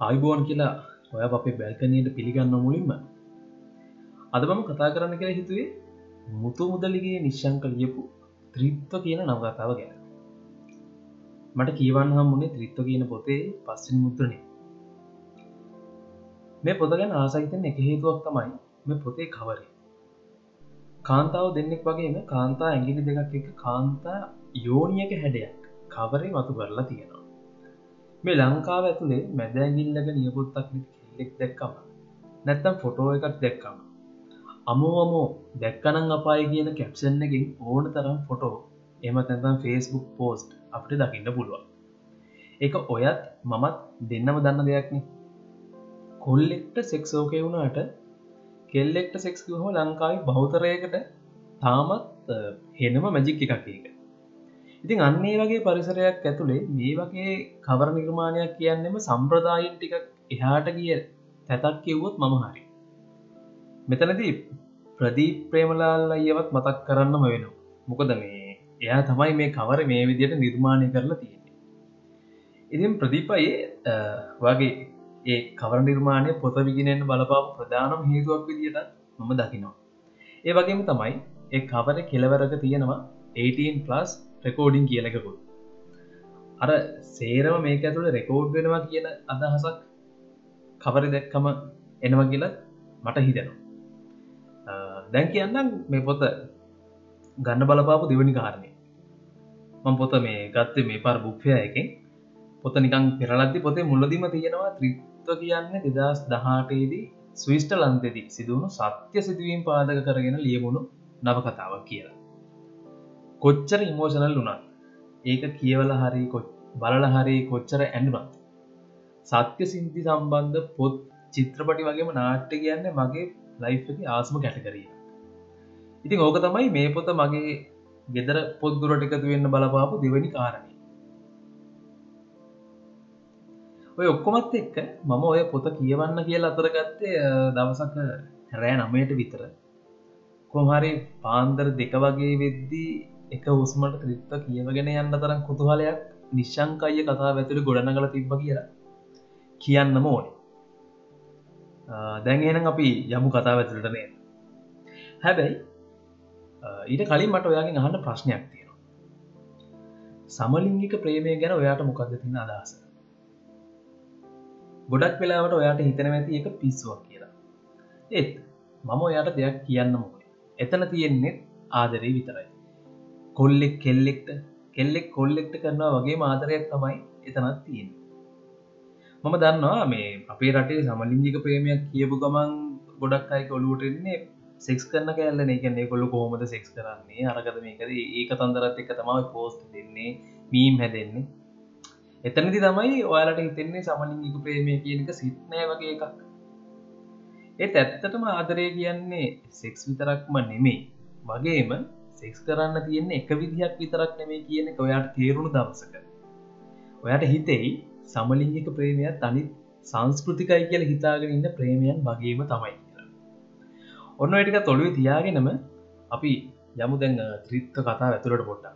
ආයිබෝන් කියලා ඔය අපේ බැල්කනයට පිළිගන්න මුලින්ම අද මම කතා කරන්න කියලා හිතුවේ මුතු මුදලිගේ නිශ්ෂංක ලියපු ත්‍රිත්ව කියන නවකතාව ගැන. මට කියවන්න හම්මුණේ ත්‍රිත්ව කියන පොතේ පස්සින් මුද්‍රණය. මේ පොත ගැන ආසහිතන එක හේතුවක් තමයි මේ පොතේ කවරේ කාන්තාව දෙන්නෙක් වගේම කාන්තා ඇගිලි දෙකක් එක කාන්තා යෝනියක හැඩයක් කවරේ වතු කරලා තියෙනවා. මේ ලංකාව ඇතුළේ මැදැගිල්ලක නියපොත්තක් කෙල්ලෙක් දැක්කම නැත්තම් ෆොටෝ එකක් දැක්කම අමෝ අමෝ දැක්කනං අපාය කියන කැප්ෂන් එකින් ඕන තරම් ෆොටෝ එම තැතම් ෆේස්බුක් පෝස්ට් අපට දකින්න පුළුවන්. එක ඔයත් මමත් දෙන්නම දන්න දෙයක්න. කොල්ලෙක්ට සෙක්සෝකය වුණාට කෙල්ලෙක්ට සෙක්ස්කහම ලංකායි බෞතරයකට තාමත් හෙනම මැජික් එකක් ඒක. ඉතින් අන්නේ වගේ පරිසරයක් ඇතුළේ මේ වගේ කවර නිර්මාණයක් කියන්නෙම සම්ප්‍රදායින් ටිකක් එහාට ගිය තැතක් කිව්වොත් මම හරි. මෙතනදී ප්‍රදී ප්‍රේමලාල් අයවත් මතක් කරන්නම වෙන මොකද මේ එයා තමයි මේ කවර මේ විදියට නිර්මාණය කරලා තියෙන්නේ. ඉතින් ප්‍රදීපයේ වගේ ඒ කවර නිර්මාණය පොත විගෙනෙන් බලපාපු ප්‍රධානම් හේතුවක් විදියට මම දකිනවා. ඒ වගේම තමයි ඒ කවර කෙලවරක තියෙනවා 18+ රෙකෝඩිං කියලකුත් අර සේරම මේක ඇතුළ රෙකෝඩ් වෙනවා කියන අදහසක් කවරි දැක්කම එනවා කියලා මට හිතෙනවා. දැන් කියන්නම් මේ පොත ගන්න බලපාපු දෙවනි කාරණය මං පොත මේ ගත්තේ මේ පර් බුක්්‍යය එකෙන්. පොත නිකං පෙරලද්දි පොතේ මුලදිම තියෙනවා ත්‍රිත්ව කියන්න දෙදස් දහටේදී ස්විස්ට ලන්තෙදී සිදුවුණු සත්‍ය සිදුවීම් පාදක කරගෙන ලියමුණු නව කතාවක් කියලා. කොච්චර ඉමෝෂනල් වුණත් ඒක කියවල හරි බලල හරි කොච්චර ඇඩුනත් සත්‍ය සින්ති සම්බන්ධ පොත් චිත්‍රපටි වගේම නාට්‍ය කියන්න මගේ ලයි් ආසම කැටකරිය ඉතින් ඕක තමයි මේ පොත මගේ ගෙදර පොද්දුරට එකතු වෙන්න බලපාපු දෙවැනි කාරණය ඔය ඔක්කොමත් එක්ක මම ඔය පොත කියවන්න කියලා අතරගත්තේ දවසක හැරෑ නමයට විතර. කොහරි පාන්දර දෙක වගේ වෙද්දී එක උස්මට ත්‍රිත්ව කියවගෙන යන්න තරම් කුතුහලයක් නිශ්ෂංකය කතා ඇතුළ ගොඩනගල තිබ්බ කියලා කියන්නම ඕන. දැන්හෙන අපි යමු කතා ඇතුළටනේ හැබැයි ඊට කලින් මට ඔයාගෙන් අහන්න ප්‍රශ්නයක් තියෙනවා. සමලිංගික ප්‍රේමය ගැන ඔයාට මොකක්ද තින අදහස? ගොඩක් වෙලාවට ඔයාට හිතන ඇති එක පිස්සුවක් කියලා. ඒත් මම ඔයාට දෙයක් කියන්න මොකේ එතන තියෙන්නේ ආදරේ විතරයි. කොල්ලෙක් කෙල්ලෙක්ට කෙල්ලෙක් කොල්ලෙක්ට කරනවා වගේ මාතරයක් තමයි එතනත් තියෙන මම දන්නවා මේ අපේ රටේ සමලිංගික ප්‍රේමයක් කියපු ගමන් ගොඩක් අයි කොලුවටෙන්නේ සෙක්ස් කරන්න කෑල්ලන. එකන්නේ කොල්ලු කොහොමද සෙක්ස් කරන්නේ? අරකද මේකද? ඒක තන්දරත් එක තමයි පෝස්ට් දෙන්නේ මීම් හැදෙන්නේ. එතනති තමයි ඔයාලට හිතෙන්නේ සමලිංගික ප්‍රේමය කියනක සිත්නෑ වගේ එකක්. ඒ ඇත්තටම ආදරය කියන්නේ සෙක්ස් විතරක්ම නෙමේ වගේම සෙක්ස් කරන්න තියෙන එක විදිහක් විතරක් නෙමේ කියන ඔයාට තේරුණු දවසක. ඔයාට හිතෙයි සමලිංගික ප්‍රේමයක් තනිත් සංස්කෘතිකයි කියල හිතාගෙන ඉන්න ප්‍රේමයන් වගේම තමයි කියලා. ඔන්න වැටික තොළුව තියාගෙනම අපි යමු දැන් ත්‍රිත්ව කතා ඇතුළට පොට්ටා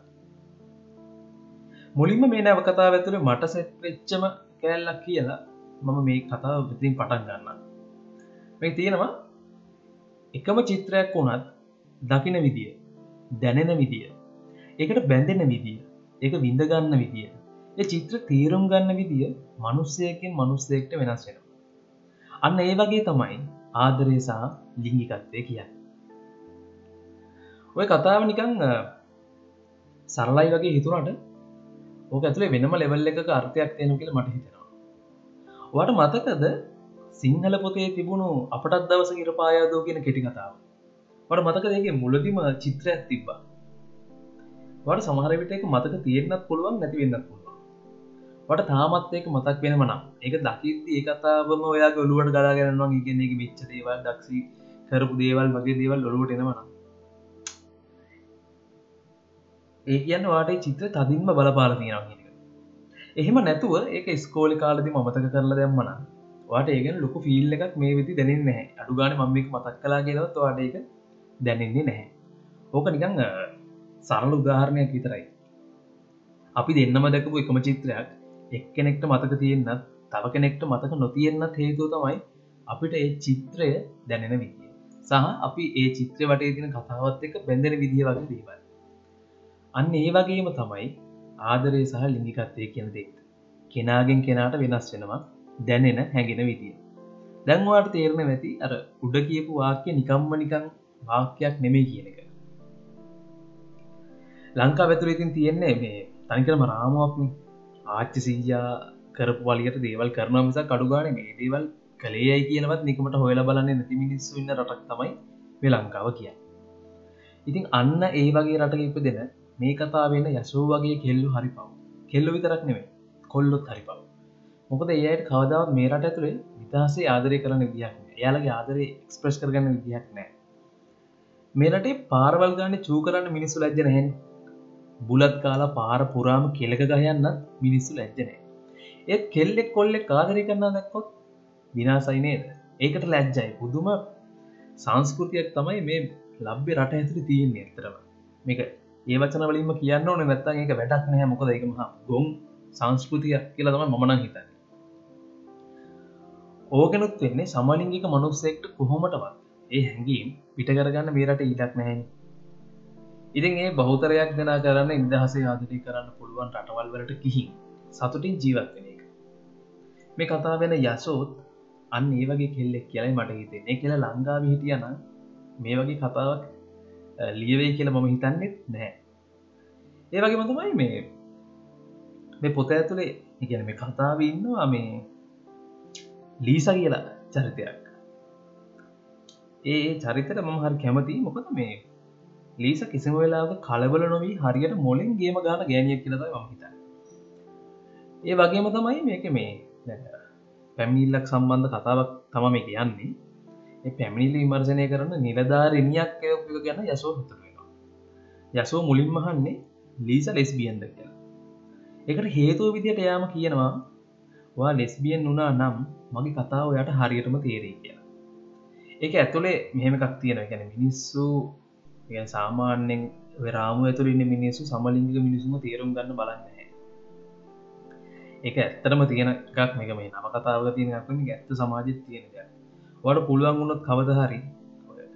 මුලින්ම මේ නැව කතා ඇතුළ මට සැත් වෙච්චම කෑල්ලක් කියලා මම මේ කතාව විතින් පටන් ගන්න මේ තියෙනවා එකම චිත්‍රයක් වුණත් දකින විදිිය. දැනෙන විදිිය. ඒකට බැඳෙන විදිිය. ඒක විඳගන්න විදිිය. ඒ චිත්‍ර තීරුම් ගන්න විදිිය මනුස්සයකින් මනුස්සයෙක්ට වෙනස් වෙන අන්න ඒ වගේ තමයි ආදරේසා ලිංගිකත්වය කියන්න. ඔය කතාව නිකං සරලයි වගේ හිතුනට ඕක ඇතුළේ වෙනම ලෙවල් එක අර්ථයක් තියෙන කියල මට හිතෙනවා. වට මතකද සිංහල පොතේ තිබුණු අපටත් දවස ඉරපායාදෝ කියන කෙටි කතාව? වට මතක දෙගේ මුලදිම චිත්‍රයක් තිබ්බා. වට සමහරවිට එක මතක තියෙන්න්නත් පුළුවන් නැතිවෙන්නත් පුළුවන්. වට තාමත් ඒක මතක් වෙනම නම්. ඒක දකිති ඒ කතාවම ඔයා ගොලුවට ගලාගරන්නවා ඉගෙන එක මිච්ච දේවල් දක්සි කරපු දේවල් වගේ දේවල් ඔලුවට එනවනම් ඒ කියන්න වාට චිත්‍ර තදින්ම බලපාල තියෙනවා එහෙම නැතුව ඒක ස්කෝලි කාලදි මතක කරලා දැම්මන වාට ඒගෙන ලොකු ෆිල් එකක් මේ විදි දැනෙන්නේ නැහැ. අඩුගාන මම්මක් මතක් කලා කියලවත් වාට ඒක දැනෙන්නේ නැහැ. ඕක නිකං සරල උදාහරණයක් විතරයි. අපි දෙන්නම දැකපු එකම චිත්‍රයක් එක්කෙනෙක්ට මතක තියෙන්න්නත් තව කෙනෙක්ට මතක නොතියෙන්න්නත් හේතුව තමයි අපිට ඒ චිත්‍රය දැනෙන විදිිය. සහ අපි ඒ චිත්‍ර වටේ තින කතාවත් එක බැඳෙන විදිහ වගේ දේවල්. අන්න ඒ වගේම තමයි ආදරය සහ ලිංගිකත්වය කියන දෙෙක්ට කෙනාගෙන් කෙනාට වෙනස් වෙනවා දැනෙන හැඟෙන විදිිය. දැන්වාට තේරණ නැති අර උඩ කියපු වාක්‍ය නිකම්ම නිකං වාක්‍යයක් නෙමේ කියන එක. ලංකා වැතුර ඉතින් තියෙන්නේ මේ තනිකරම රාමුවක්න. ආච්චි සීජා කරපු වලියට දේවල් කරන මිසා කඩුගාන මේ දේවල් කළේයයි කියනවත් නිකමට හොයල බලන්නේ නැති මිනිස්සු ඉන්න රටක් තමයි මේ ලංකාව කිය ඉතින් අන්න ඒ වගේ රට ඉප දෙන මේ කතා වෙන යසෝ වගේ කෙල්ලු හරි පව්. කෙල්ලු විතරක් නෙවේ කොල්ලොත් හරි පව්. මොකද ඒයට කවදාවත් මේ රට ඇතුළේ විතාසේ ආදරය කරන විදිහක් එයාලගේ ආදරය එක්ස්ප්‍රස් කරගන්න විදිහක් නෑ. මේරටේ පාරවල් ගන්න චූ කරන්න මිනිස්සු ලැජ්ජන හැ බුලත් කාලා පාර පුරාම කෙලක ගයන්නත් මිනිස්සු ලැජ්ජනෑ ඒත් කෙල්ලෙක් කොල්ලෙක් ආදරය කරන්න දැක්කොත් විනාසයිනේද ඒකට ලැජ්ජයි. පුදුම සංස්කෘතියක් තමයි මේ ලබ්බේ රට ඇතුරි තියෙන් ඇතරම මේක ඒ වචන වලින්ම කියන්න ඕන නැත්තන් එක වැඩක් නෑ මොකද එක මහා ගොම් සංස්කෘතියක් කියලා තම මමනං හිතන්න. ඕගෙනුත් වෙන්නේ සමලින්ගික මනුස්සෙක්ට කොහොමටවත් ඒ හැඟීම් පිට කරගන්න මේරට ඉඩක් නැහැ ඉතින් ඒ බෞතරයක් දෙනා කරන්න ඉදහසේ ආදරය කරන්න පුළුවන් රටවල් වලට කිහින් සතුටින් ජීවත්වෙන එක. මේ කතා වෙන යසෝත් අන්න ඒ වගේ කෙල්ලෙක් කියලයි මට හිතෙන්නේ කියලා ලංඟාව හිටියන මේ වගේ කතාවක් ලියවේ කියලා මම හිතන්නෙත් නෑ ඒ වගේම තමයි මේ මේ පොත ඇතුළේ ඉගැන මේ කතාව ඉන්නවා මේ ලීස කියලා චරිතයක්. ඒ චරිතට මම හරි කැමති මොකද මේ ලීස කිසිම වෙලාක කලබල නොවී හරියට මොලින් ගේම ගාන ගෑනියක් කියලද මහිත ඒ වගේම තමයි මේක මේ පැමිණිල්ලක් සම්බන්ධ කතාවක් තම මේ කියන්නේ. පැමිණිලි විමර්ශනය කරන්න නිලධාරණයක් ගැන යසෝ හිතරෙනවා යසෝ මුලින් මහන්නේ ලීස ලෙස්බියන්ද කියලා. එකට හේතුව විදියට යාම කියනවා වා ලෙස්බියන් වනා නම් මගේ කතාව යට හරියටම තේරේ කියලා. ඒක ඇතුළේ මෙහෙම එකක් තියෙන ගැන මිනිස්සු සාමාන්‍යෙන් රාම ඇතුරන්න මිනිස්සු සමලින්ගික මිනිසුම තේරුම් ගන්න බලන්න එක ඇත්තරම තියෙන එකක් මේක මේ නම කතාව තියෙන ඇක්ම ඇත්ත සමාජත් තියෙන වට පුළුවන් වුණොත් කවදහරි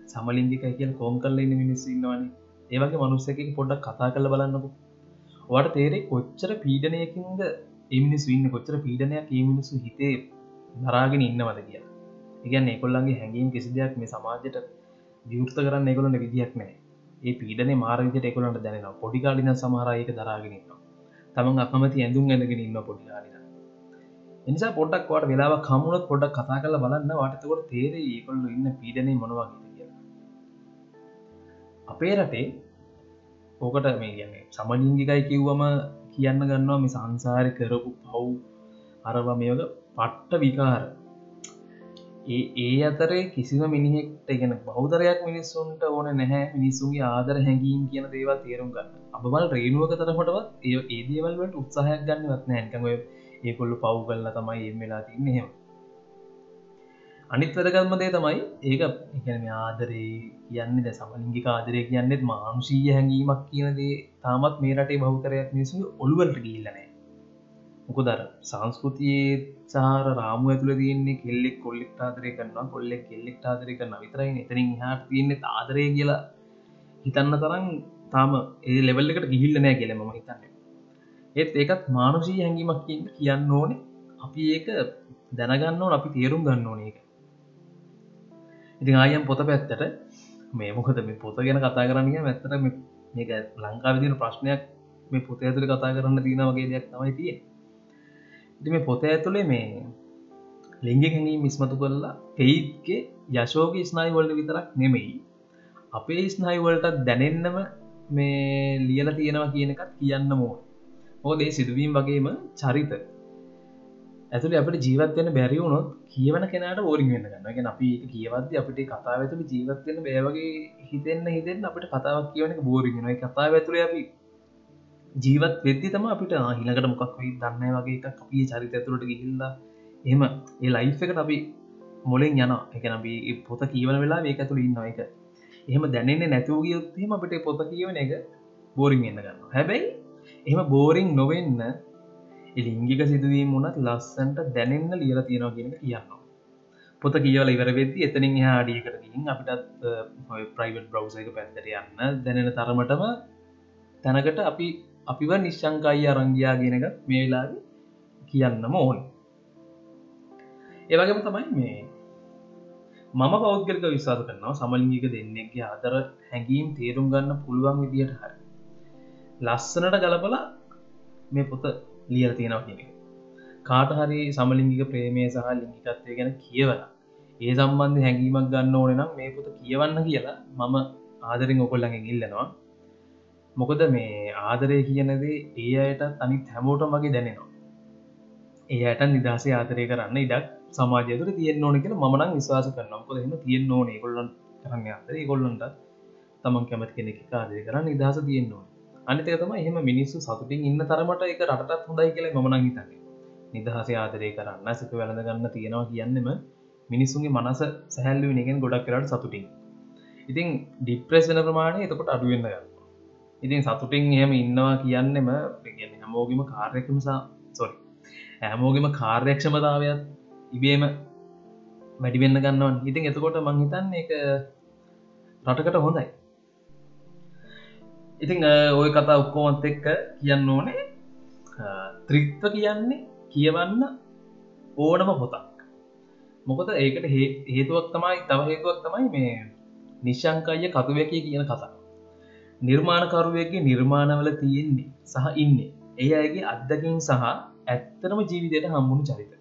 සමලින්දික කියල් කෝම් කල්ල ඉන්න මිනිස්සු ඉන්නවනේ. ඒවගේ මනුස්සක පොඩ්ඩක් කතා කල බලන්නකු. වට තේරේ කොච්චර පීඩනයකින්ද එමිනිස් ඉන්න කොච්චර පීඩනයක් ඒ මිනිස්සු හිතේ දරාගෙන ඉන්නවද කිය ඉගැන් එකොල්ලන්ගේ හැඟීම් කිසි දෙයක් මේ සමාජයට විවෘත කරන්න එකොලට විදියක් නෑ ඒ පීඩන මාරවිට එකොලට දැනෙන පොඩිකාලින සමහරයක දරාගෙනන්නවා තමන් අකමති ඇඳුම් ඇඳගෙන ඉන්න පොඩිකාලින එනිසා පොඩක් වට වෙලා කමුණත් පොඩක් කතා කල බලන්න වටතකොට තේර ඒකොල්ලු ඉන්න පීඩනය මොනවාගේ කිය අපේ රටේ ඕකට මේ ගැන සමලින්ගිකයි කිව්වම කියන්න ගන්නවා මේ සංසාරය කරපු පව් අරව මේක පට්ට විකාර. ඒ ඒ අතරේ කිසිම මිනිහෙක්ට ගෙන බෞදරයක් මිනිස්සුන්ට ඕන නැහැ මිනිස්සුන්ගේ ආදර හැඟීම් කියන දේවල් තේරුම් ගන්න. අපබල් රේනුවක තරමටවත් ඒ ඒ දේවල්වට උත්සාහයක් ගන්නවත් නෑකම ඒකොල්ලු පව් කල්ල තමයි එම වෙලා තින්න හෙම අනිත් වැදකල්ම දේ තමයි ඒක එකන ආදරේ කියන්න ද සමලින්ගික ආදරය කියන්නෙත් මානුෂීය හැඟීමක් කියනදේ තාමත් මේ රටේ බෞතරයක් මිනිසු ඔළුවලට ගිල්ලනෑ මොකදර සංස්කෘතියේ සාර රාමු ඇතුළ තියන්නේ කෙල්ලෙක් කොල්ලෙක් ආදරය කරන්න කොල්ලෙක් කෙල්ලෙක් ආදරය කරන්න විතරයි එතනින් හට තියන්නේ ආදරය කියලා හිතන්න තරම් තාම ඒ ලෙවල් එකට ගිහිල්ල නෑ කියල ම හිතන්න. ඒත් ඒකත් මානුෂී හැඟීමක් කියන්න ඕනේ. අපි ඒක දැනගන්න ඕන අපි තේරුම් ගන්න ඕන එක ඉතින් ආයම් පොත පැත්තට මේ මොකද මේ පොත ගැන කතා කරන්න ඇත්තට මේක ලංකාවිදින ප්‍රශ්නයක් මේ පොත ඇතුළ කතා කරන්න තියෙන වගේ දෙයක් තමයි තියෙන් මේ පොත ඇතුළේ මේ ලිංගි හැඟී මිස්මතු කරලා පෙයිත්ගේ යශෝක ස්නායි වලට විතරක් නෙමෙයි අපේ ස්නායිවලට දැනෙන්නම මේ ලියල තියෙනවා කියන එකත් කියන්න මෝ හෝදේ සිදුවීම් වගේම චරිත. ඇතුළ අපට ජීවත්වයන බැරිවුණොත් කියවන කෙනට ෝරින් වෙන්න ගන්න අපි කියවද අපට කතා ඇතුළ ජීවත්වයන බෑවගේ හිතෙන්න්න හිතෙන් අපට කතාවක් කියවනක බෝරිගෙන කතා ඇතුළ අපි ජීවත් වෙද්දි තම අපිට හිලකට මොකක් වෙයි? දන්න වගේ එකක් අපිය චරිත ඇතුළට ගිහිල්ලා. එහම ඒ ලයි් එකට අපි මොලෙන් යන එක නබි පොත කියවන වෙලා ඒක ඇතුළ ඉන්න එක එහෙම දැනෙන්නේ නැතුව ගියොත්හෙම අපිට පොත කියවන එක බෝරිං එන්න ගන්න හැබැයි එහෙම බෝරිං නොවෙන්න ලිංගික සිදුවීම් වුණත් ලස්සන්ට දැනෙන්න ලියල තියෙනවා කියෙන කියන්නවා පොත කියවල ඉවර වෙද්දි එතනින් එහා අඩියකට ගිහින් අපිටත් ප්‍රයිවට් බ්‍රව්ස එක පැත්තට යන්න දැනෙන තරමටම තැනකට අපි අපිව නිශ්ශංකායි අරංගයා ගෙනක මේ වෙලා කියන්නම ඕන. ඒවගේම තමයි මේ මම පෞද්ගලික විශවාස කරනවා සමලිංගික දෙන්නෙක්ගේ අදර හැඟීම් තේරුම් ගන්න පුළුවන් විදියට හරි. ලස්සනට ගලපලා මේ පොත ලියල තියෙනවා කියන කාට හරි සමලිංගික ප්‍රේමය සහ ලිංගිකත්වය ගැන කියවලා ඒ සම්බන්ධ හැඟීමක් ගන්න ඕන නම් මේ පුත කියවන්න කියලා මම ආදරෙන් ඔකොල්ලඟෙන් ඉල්ලනවා. මොකද මේ ආදරය කියනදේ ඒ අයට අනිත් හැමෝටම වගේ දැනෙනවා. ඒයට නිදහසේ ආදරය කරන්න ඉඩක් සමාජයතුර තියෙන් ඕන කියෙන මනං විශවාස කරනම් කො එම තියෙන් ඕන. කොල්ලන් කරන්න අතර කොල්ලන්ට තමන් කැමති කෙනෙක් කාදය කරන්න නිදහස තියෙන් ඕන. අනිතක තම එහෙම මිනිස්සු සතුටින් ඉන්න තරමට එක රටත් හොඳයි කියල මනං හිතන්නේ. නිදහසේ ආදරය කරන්න සික වැළඳ ගන්න තියෙනවා කියන්නෙම මිනිස්සුන්ගේ මනස සැහැල්ලු නිගෙන් ගොඩක් කරට සතුටින්. ඉතින් ඩිප්‍රෙස් වෙන ප්‍රමාණය එතකොට අඩුවෙන්න ගන්න ඉතින් සතුටින් එහෙම ඉන්නවා කියන්නෙම හැමෝගම කාර්යක්මසා සොරි හැමෝගෙම කාර්යක්ෂමතාවයක් ඉබේම වැඩිවෙන්න ගන්නවන්. ඉතින් එතකොට මංහිතන්න එක රටකට හොඳයි. ඉතිං ඔය කතා ඔක්කෝමත් එක්ක කියන්න ඕනේ. ත්‍රිත්ව කියන්නේ කියවන්න ඕනම පොතක්. මොකද ඒකට හේතුවක් තමයි තව හේතුවක් තමයි මේ නිශ්ශංකය කතුවැකි කියන කතා. නිර්මාණකරුවගේ නිර්මාණවල තියෙන්නේ සහ ඉන්නේ. ඒ අයගේ අත්දකින් සහ ඇත්තනම ජීවිතයට හම්බුණු චරිත.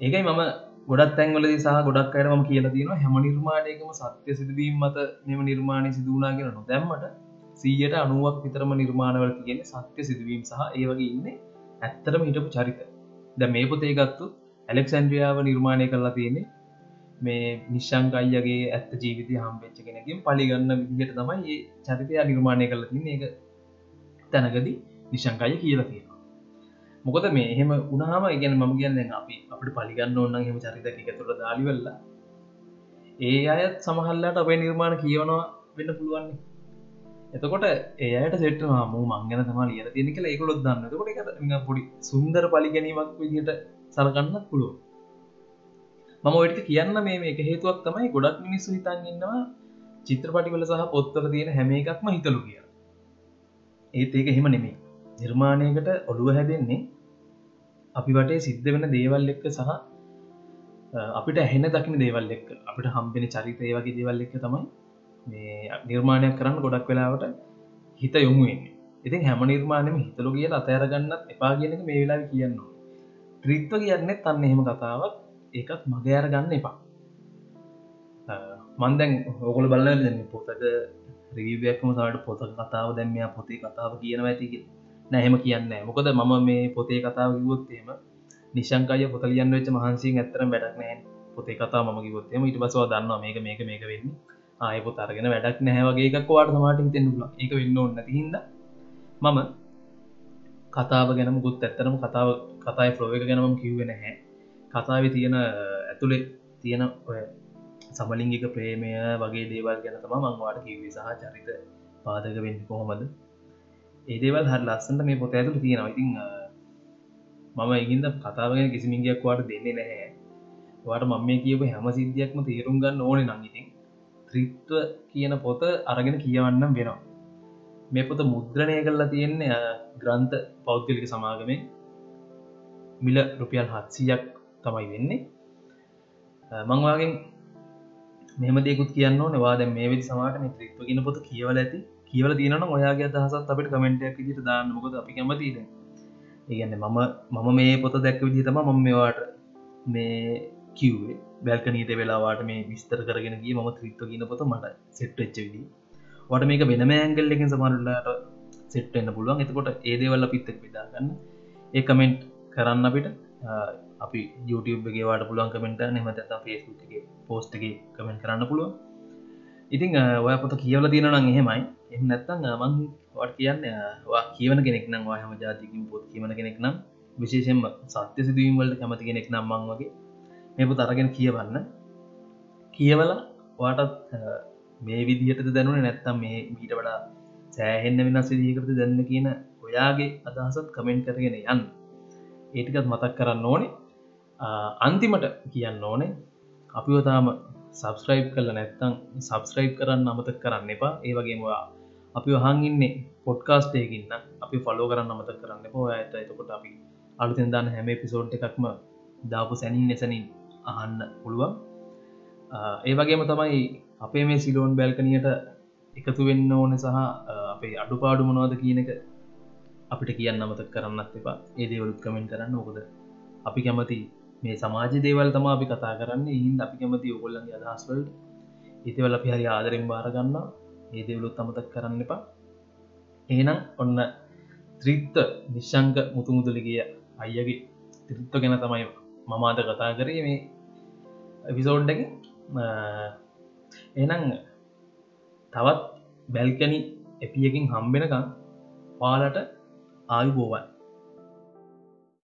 ඒකයි මම ගොඩත් තැන්වල සහ ගොඩක් අයට ම කියලා තියෙන හැම නිර්මාණයකම සත්‍ය සිදුවීම් මත මෙම නිර්මාණය සිදුවනා කියෙන නොදැම්මට සීයට අනුවක් විතරම නිර්මාණවල තියෙන සත්‍ය සිදුවීම් සහ ඒවගේ ඉන්නේ ඇත්තරම හිටපු චරිත. ද මේ පොතේ ගත්තු ඇලෙක්සන්ඩ්‍රියාව නිර්මාණය කරලා තියෙන්නේ මේ නිශ්ෂංකයියගේ ඇත්ත ජීවිතය හම්පෙච්ච කෙනකින් පලිගන්න විදිහට තමයි ඒ චරිතය නිර්මාණය කරල තින්නේ. එක තැනකදී නිශංකය කියලා තියෙනවා. මොකද මේ එහෙම උනාම ඉගැන මම කියන්න අපි අපට පලිගන්න ඔන්න හෙම චරිත එකතුර දාලිවෙල්ලා ඒ අයත් සමහල්ලාට අපේ නිර්මාණ කියවනවා වෙන්න පුළුවන්නේ එතකොට ඒයට සෙට මු මංගන තම ලිය තියෙන කියලා ඒකොලොත් දන්න කොට පොඩි සුන්දර පලි ගැනීමක් විදිට සලකන්න පුළුව මම ඔයට කියන්න මේ එක හේතුවක් තමයි ගොඩක් මිනිස්සු හිතන් ඉන්නවා චිත්‍රපටිවල සහ පොත්තර තියෙන හැම එකක්ම හිතලු කිය ඒත් ඒක එහෙම නෙමේ නිර්මාණයකට ඔළුව හැදෙන්නේ අපි වටේ සිද්ධ වෙන දේවල් එක්ක සහ අපිට ඇහෙන දකින දේවල් එක් අපිට හම්බෙන චරිතය වගේ දේවල් එක්ක තමයි මේ නිර්මාණයක් කරන්න ගොඩක් වෙලාවට හිත යොමුුවෙන්නේ ඉතින් හැම නිර්මාණයම හිතලු කියල අතෑරගන්නත් එපා කියනක මේ වෙලා කියන්නවා ත්‍රිත්ව කියන්න තන්න එහෙම කතාවක්. ඒකත් මගයාර ගන්න එපා. මන්දැන් ඔකොල බලන්න දෙන්න පොතක රිවක්ම සට පොත කතාව දැම්මයා පොතේ කතාව කියනවා ඇතික නැහෙම කියන්න මොකද මම මේ පොතේ කතාව කිවොත්තේම නිශංකාය පොතලියන් වෙච්ච මහන්සිී ඇතරම් වැඩක් නෑ. පොතේ කතා ම කිවොත්තේම ඉට බසවා දන්න මේක මේක මේක වෙන්න. ආය පොත අරගෙන වැඩක් නැහැවගේ එකක් වාට සමාට හිතෙන් එක වෙන්න ඕන්න හිද මම කතාව ගැනම ගුත් ඇත්තරම කතාව කතායි ෆ්ලෝ එක ගැනම කිව්වෙන හැ කතාව තියෙන ඇතුළේ තියෙන ඔය සමලිංගික ප්‍රේමය වගේ දේවල් ගැන තම මංවාට කිව්වේ සහ චරිත පාදක වෙන්න කොහොමද? ඒදේවල් හර ලස්සන්ට මේ පොත ඇතුළ තියෙනවා. ඉතිං මම ඉගින්ද කතාවගෙන කිසිමින්ගයක් වාට දෙන්නේ නැහැ. වාට මම මේ කියව හැම සිද්ධියක්ම තේරුම් ගන්න ඕන නංගිතින් ත්‍රිත්ව කියන පොත අරගෙන කියවන්නම් වෙනවා. මේ පොත මුද්‍රණය කරලා තියෙන්නේ ග්‍රන්ථ පෞද්ගලික සමාගමෙන් මිල රුපියල් හත්සියක් තමයි වෙන්නේ. මංවාගෙන් මෙම දෙකුත් කියන්න නවාද මේ වෙදි සමාට මේ ත්‍රිත්ව කියන පොත කියවල ඇති. කියවල තියන ඔයාගේ දහසත් අපට කමෙන්ටයක් විදිට දාන්නමකොද අපි කැමතිද ඒගන්න මම මම මේ පොත දැක්ක විදි තම මම මේවාට මේ කිව්වේ. බැල්කනීත වෙලාවාට මේ විස්තර කරගෙනගේ ම ත්‍රිත්ව කියන පොත මට සෙට් එච්ච විදි වට මේක වෙනම ඇංගල් එකින් සමරල්ලාට සෙට්ටන්න පුළුවන්. එතකොට ඒදේවල්ල පිත්තක් පිදාගන්න ඒ කමෙන්ට් කරන්න අපිට අපි YouTubeගේ වාට පුළුවන් කමෙන්ට නෙමත ෆේස්ගේ පෝස්ටගේ කමෙන්ට කරන්න පුළුවන්. ඉතිං ඔය පොත කියවල තියෙනනම් එහෙමයි. එම නැත්තං මං වට කියන්න වා කියවන කෙනෙක් නම් වාහම ජාතිකින් පොත් කියවන කෙනෙක් නම් විශේෂෙන්ම සත්‍ය සිදුවීම්වලට කැමති කෙනෙක් නම් මං වගේ මේ පොත අරගෙන කියවන්න. කියවල වාටත් මේ විදිහට දැනුන නැත්තම් මේ මීට වඩා සෑහෙන්න වෙනස් විදිහකට දැන්න කියන ඔයාගේ අදහසත් කමෙන්ට් කරගෙන යන්න. ඒටිකත් මතක් කරන්න ඕනේ. අන්තිමට කියන්න ඕනේ අපිවතාම සබස්ක්‍රයිබ් කල නැත්තං සබස්ක්‍රයිබ් කරන්න අමතක් කරන්න එපා. ඒවගේමවා අපි වහන් ඉන්නේ පොඩ්කාස්ටේකින්න අපි ෆලෝ කරන්න අමතක් කරන්න පෝ ඇත එතකොට අපි අලුතෙන් දන්න හැම පිසෝට් එකක්ම දාපු සැනින් නැසනින් අහන්න පුළුවන්. ඒ වගේම තමයි අපේ මේ සිලෝන් බැල්කනියට එකතු වෙන්න ඕන සහ අපේ අඩුපාඩු මොනවද කියන එක අපිට කියන්න අමතක් කරන්නත් එපා. ඒ දේවලුත් කමෙන්ට කරන්න ඕකොද? අපි කැමති මේ සමාජ දේවල් තම අපි කතා කරන්න. හින් අපි කැමති ඔගොල්ලගේ අදහස්වලට ඉතිවල අපි හරි ආදරෙන් බාරගන්න ඒ දෙවලුත් අමතක් කරන්න එපා. ඒනම් ඔන්න ත්‍රිත්ත නිශ්ෂංක මුතුමුතුලිගිය අයියගේ ත්‍රිත්ව ගැන තමයි මමාද කතා කරේ මේ එපිසෝඩ්ඩක එනම් තවත් බැල්කැනි එපියකින් හම්බෙනකම් පාලට ආයු බෝවන්